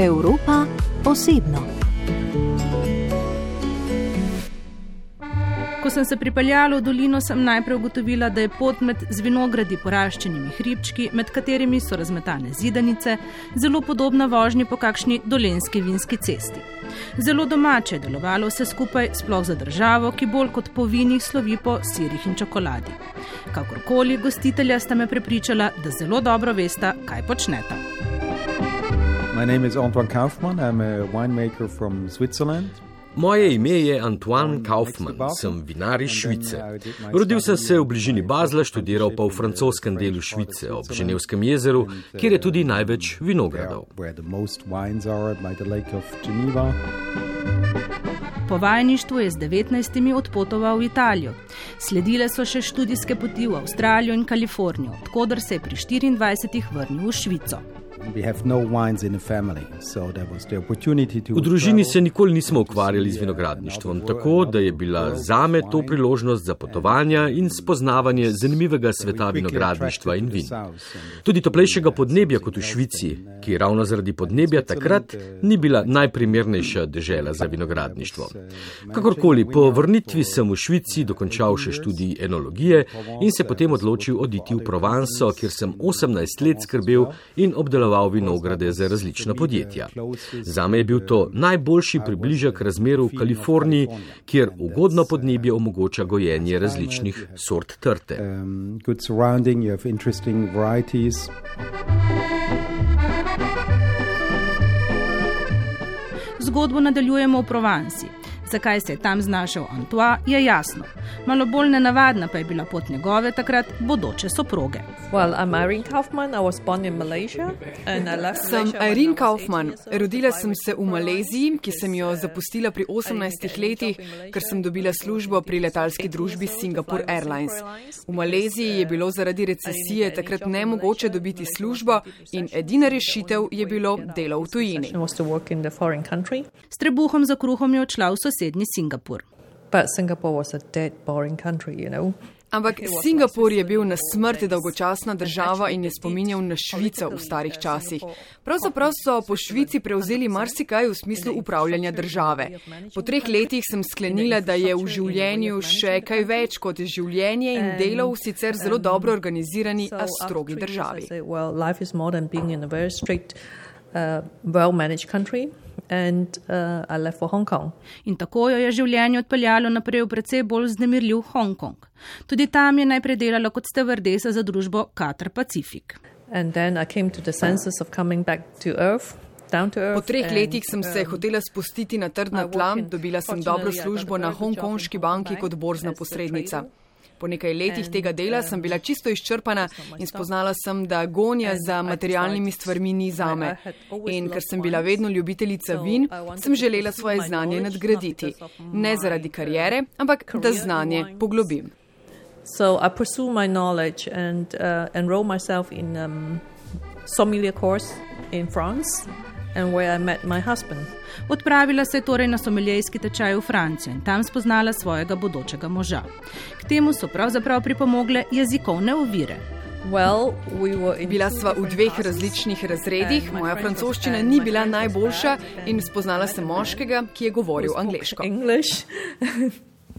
Evropa osebno. Ko sem se pripeljala v dolino, sem najprej ugotovila, da je pot med vinogradi poraščenimi hribčki, med katerimi so razmetane zidanice, zelo podobna vožnji po kakšni dolenski vinski cesti. Zelo domače je delovalo vse skupaj, sploh za državo, ki bolj kot po vinih slovi po sirih in čokoladi. Kakorkoli, gostitelja sta me prepričala, da zelo dobro veste, kaj počnete. My name is Antoine Kaufmann. I'm a winemaker from Switzerland. Moje ime je Antoine Kaufmann, sem vinar iz Švice. Rodil sem se v bližini Bazla, študiral pa v francoskem delu Švice, ob Ženevskem jezeru, kjer je tudi največ vinogradov. Po vajništvu je z 19. odpotoval v Italijo. Sledile so še študijske poti v Avstralijo in Kalifornijo, odkudar se je pri 24. vrnil v Švico. No v družini se nikoli nismo ukvarjali z vinogradništvom, tako da je bila zame to priložnost za potovanja in spoznavanje zanimivega sveta vinogradništva in vin. Tudi toplejšega podnebja kot v Švici, ki ravno zaradi podnebja takrat ni bila najprimernejša dežela za vinogradništvo. Kakorkoli, po vrnitvi sem v Švici dokončal še študij enologije in se potem odločil oditi v Provanso, kjer sem 18 let skrbel in obdeloval obdeloval vinograde za različna podjetja. Zame je bil to najboljši približek razmeru v Kaliforniji, kjer ugodno podnebje omogoča gojenje različnih sort trte. Zgodbo nadaljujemo v Provansi. Zakaj se je tam znašel Antoine, je jasno. Malo bolj nenavadna pa je bila pot njegove takrat bodoče soproge. Well, sem Irene Kaufman. Rodila sem se v Maleziji, ki sem jo zapustila pri 18 letih, ker sem dobila službo pri letalski družbi Singapore Airlines. V Maleziji je bilo zaradi recesije takrat nemogoče dobiti službo in edina rešitev je bilo delo v tujini. S trebuhom za kruhom je odšla v sosednjo sosednji Singapur. Ampak Singapur je bil na smrti dolgočasna država in je spominjal na Švico v starih časih. Pravzaprav so po Švici prevzeli marsikaj v smislu upravljanja države. Po treh letih sem sklenila, da je v življenju še kaj več kot življenje in delo v sicer zelo dobro organizirani, a strogi državi. And uh, I left for Hong Kong. In tako jo je življenje odpeljalo naprej v precej bolj znemirljiv Hongkong. Tudi tam je najprej delala kot stevardesa za družbo Qatar Pacific. Po treh letih sem se um, hotela spustiti na trdna tla, dobila sem dobro službo na hongkonški banki kot borzna posrednica. Po nekaj letih tega dela sem bila čisto izčrpana in spoznala sem, da gonja za materialnimi stvarmi ni zame. In ker sem bila vedno ljubiteljica vin, sem želela svoje znanje nadgraditi. Ne zaradi karijere, ampak da znanje poglobim. So I pursue my knowledge and uh, enroll myself in um, sommelier course in France. Odpravila se je torej na someljejski tečaj v Francijo in tam spoznala svojega bodočega moža. K temu so pravzaprav pripomogle jezikovne ovire. Well, we were bila sva v dveh različnih razredih, moja francoščina ni bila najboljša in spoznala sem moškega, ki je govoril angliško.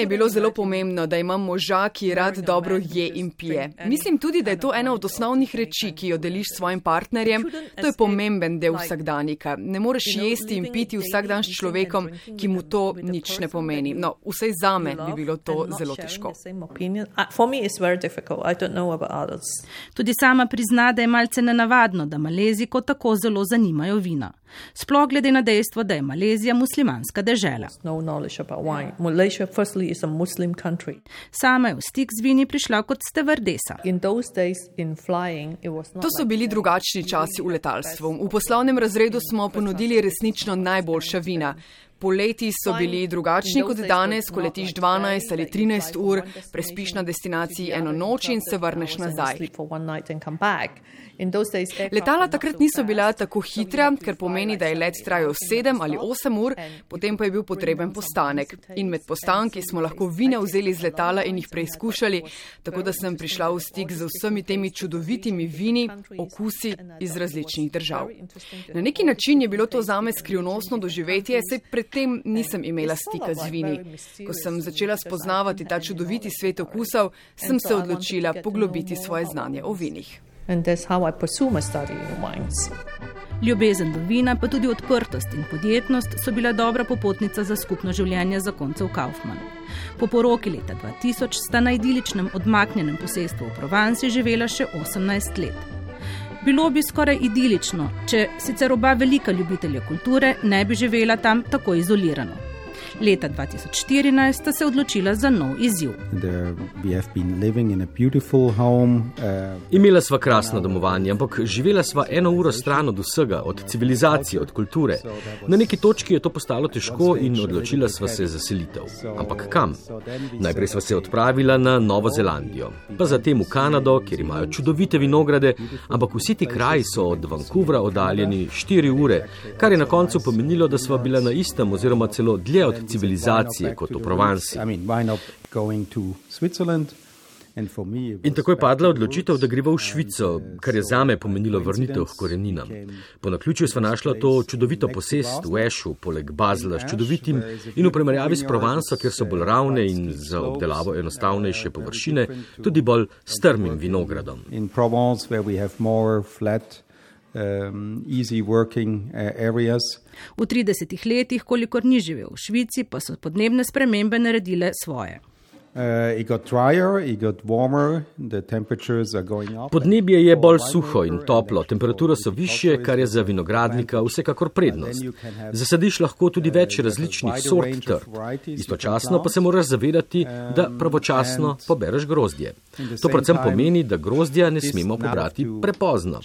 je bilo zelo pomembno, da imam moža, ki rad dobro je in pije. Mislim tudi, da je to ena od osnovnih reči, ki jo deliš s svojim partnerjem. To je pomemben del vsakdanika. Ne moreš jesti in piti vsak dan s človekom, ki mu to nič ne pomeni. No, vsej za me bi bilo to zelo težko. Tudi sama prizna, da je malce nenavadno, da Maleziko tako zelo zanimajo vina. Sploh glede na dejstvo, da je Malezija muslimanska dežela. No Sama je v stik z vini prišla kot stevardesa. To so bili drugačni časi v letalstvu. V poslovnem razredu smo ponudili resnično najboljša vina. Poleti so bili drugačni kot danes, ko letiš 12 ali 13 ur, prespiš na destinaciji eno noč in se vrneš nazaj. Letala takrat niso bila tako hitra, ker pomeni, da je let trajal 7 ali 8 ur, potem pa je bil potreben postanek. In med postanki smo lahko vine vzeli z letala in jih preizkušali, tako da sem prišla v stik z vsemi temi čudovitimi vini, okusi iz različnih držav. Na neki način je bilo to zame skrivnostno doživetje, saj predtem nisem imela stika z vini. Ko sem začela spoznavati ta čudoviti svet okusov, sem se odločila poglobiti svoje znanje o vinih. Ljubezen do vina, pa tudi odprtost in podjetnost so bila dobra popotnica za skupno življenje zakoncev Kaufmann. Po poroki leta 2000 sta na idiličnem odmaknjenem posestvu v Provansi živela še 18 let. Bilo bi skoraj idilično, če sicer oba velika ljubitelja kulture ne bi živela tam tako izolirano. Leta 2014 sta se odločila za nov izziv. Home, uh, Imela sva krasno domovanje, ampak živela sva eno uro stran od vsega, od civilizacije, od kulture. Na neki točki je to postalo težko in odločila sva se za selitev. Ampak kam? Najprej sva se odpravila na Novo Zelandijo, pa zatem v Kanado, kjer imajo čudovite vinograde, ampak vsi ti kraji so od Vancouvra oddaljeni 4 ure, kar je na koncu pomenilo, da sva bila na istem oziroma celo dlje od civilizacije kot v Provansi. In tako je padla odločitev, da greva v Švico, kar je zame pomenilo vrnitev k koreninam. Po naključju sva našla to čudovito posest v Ešu, poleg Bazla, s čudovitim in v primerjavi s Provanso, kjer so bolj ravne in za obdelavo enostavnejše površine, tudi bolj strmim vinogradom. Um, easy working uh, areas. V 30 letih, kolikor ni živel v Švici, pa so podnebne spremembe naredile svoje. Podnebje je bolj suho in toplo, temperature so više, kar je za vinogradnika vsekakor prednost. Zasadiš lahko tudi več različnih sort trd. Istočasno pa se moraš zavedati, da pravočasno pobereš grozdje. To predvsem pomeni, da grozdja ne smemo pobrati prepozno.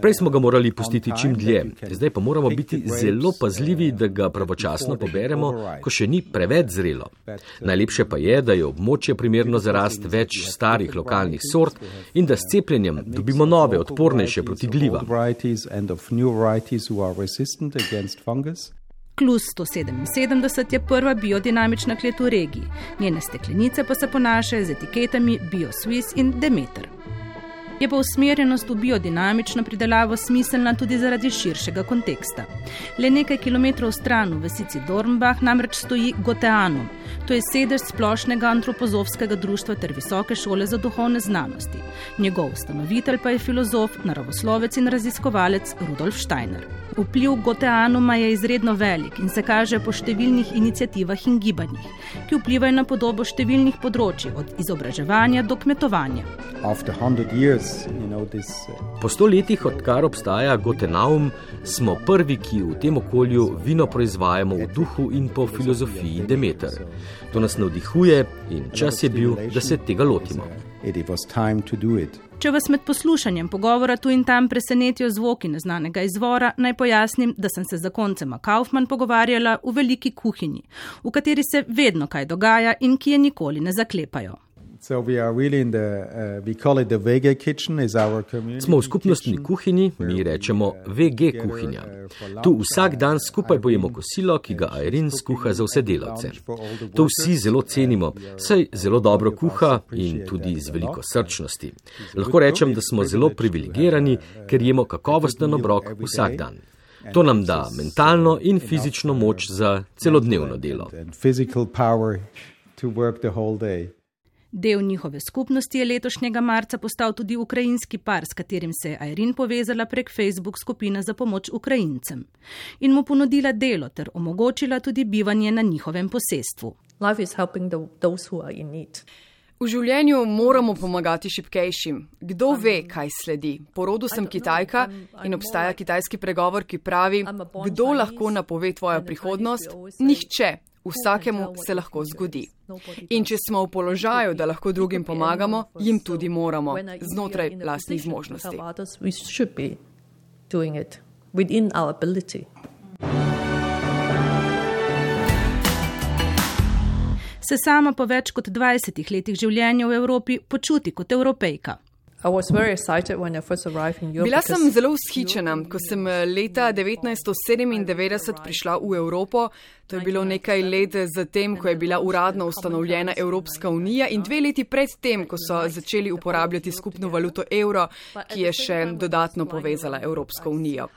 Prej smo ga morali pustiti čim dlje, zdaj pa moramo biti zelo pazljivi, da ga pravočasno poberemo, ko še ni preveč zrelo. Najlepše pa je, da je območje primerno za rast več starih lokalnih sort in da s cepljenjem dobimo nove, odpornejše proti glivam. Klus 177 je prva biodinamična klet v regiji, njene steklenice pa se ponašajo z etiketami BioSwiss in Demeter je pa usmerjenost v biodinamično pridelavo smiselna tudi zaradi širšega konteksta. Le nekaj kilometrov stran v vesici Dornbach namreč stoji Goteanum, to je sedež splošnega antropozovskega društva ter visoke šole za duhovne znanosti. Njegov ustanovitelj pa je filozof, naravoslovec in raziskovalec Rudolf Steiner. Vpliv Goteanuma je izredno velik in se kaže po številnih inicijativah in gibanjih, ki vplivajo na podobo številnih področji, od izobraževanja do kmetovanja. Po sto letih, odkar obstaja Gotenaum, smo prvi, ki v tem okolju vino proizvajamo v duhu in po filozofiji Demeter. To nas navdihuje in čas je bil, da se tega lotimo. Če vas med poslušanjem pogovora tu in tam presenetijo zvoki neznanega izvora, naj pojasnim, da sem se z zakoncema Kaufmann pogovarjala v veliki kuhinji, v kateri se vedno kaj dogaja in ki je nikoli ne zaklepajo. Uh, Smo v skupnostni kuhinji, mi rečemo VG kuhinja. Tu vsak dan skupaj pojemo kosilo, ki ga Airin skuha za vse delavce. To vsi zelo cenimo, saj zelo dobro kuha in tudi z veliko srčnosti. Lahko rečem, da smo zelo privilegirani, ker jemo kakovosten obrok vsak dan. To nam da mentalno in fizično moč za celodnevno delo. Del njihove skupnosti je letošnjega marca postal tudi ukrajinski par, s katerim se je Airin povezala prek Facebook skupine za pomoč Ukrajincem in mu ponudila delo ter omogočila tudi bivanje na njihovem posestvu. V življenju moramo pomagati šipkejšim. Kdo ve, kaj sledi? Porodu sem Kitajka in obstaja kitajski pregovor, ki pravi: Kdo lahko napove tvojo prihodnost? Nihče. Vsakemu se lahko zgodi. In če smo v položaju, da lahko drugim pomagamo, jim tudi moramo, znotraj lastnih zmožnosti. Within our ability. Se sama po več kot 20 letih življenja v Evropi počuti kot evropejka. Bila sem zelo vzhičena, ko sem eh, leta 1997 prišla v Evropo. To je bilo nekaj let zatem, ko je bila uradno ustanovljena Evropska unija in dve leti predtem, ko so začeli uporabljati skupno valuto evro, ki je še dodatno povezala Evropsko unijo.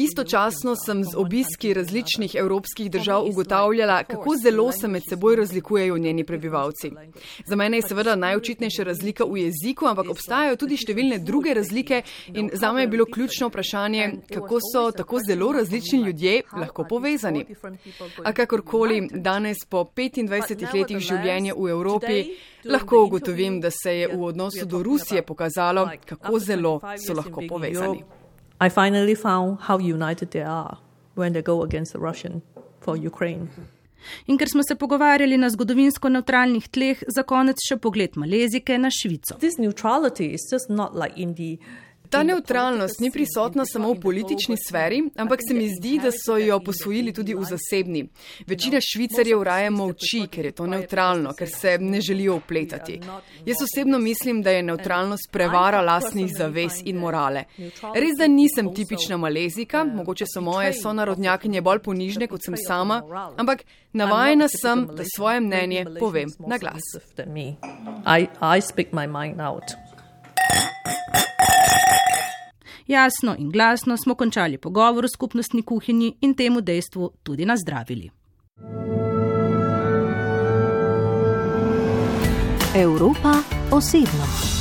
Istočasno sem z obiski različnih evropskih držav ugotavljala, kako zelo se med seboj razlikujejo njeni prebivalci. Za mene je seveda najočitnejša razlika v jeziku, ampak obstajajo tudi številne druge razlike in za me je bilo ključno vprašanje, kako so tako zelo različni ljudje lahko povezani. A kakorkoli, danes po 25 letih življenja v Evropi lahko ugotovim, da se je v odnosu do Rusije pokazalo, kako zelo so lahko povezani. I finally found how united they are when they go against the Russian for Ukraine. In ker smo se pogovarjali na zgodovinsko neutralnih tleh, za konec še pogled Malezike na Švico. This neutrality is just not like in the Ta neutralnost ni prisotna samo v politični sferi, ampak se mi zdi, da so jo posvojili tudi v zasebni. Večina švicarjev raje molči, ker je to neutralno, ker se ne želijo upletati. Jaz osebno mislim, da je neutralnost prevara lastnih zavez in morale. Res, da nisem tipična malezika, mogoče so moje sonarodnjakinje bolj ponižne kot sem sama, ampak navajena sem, da svoje mnenje povem na glas. I, I Jasno in glasno smo končali pogovor o skupnostni kuhinji in temu dejstvu tudi nazdravili. Evropa osebno.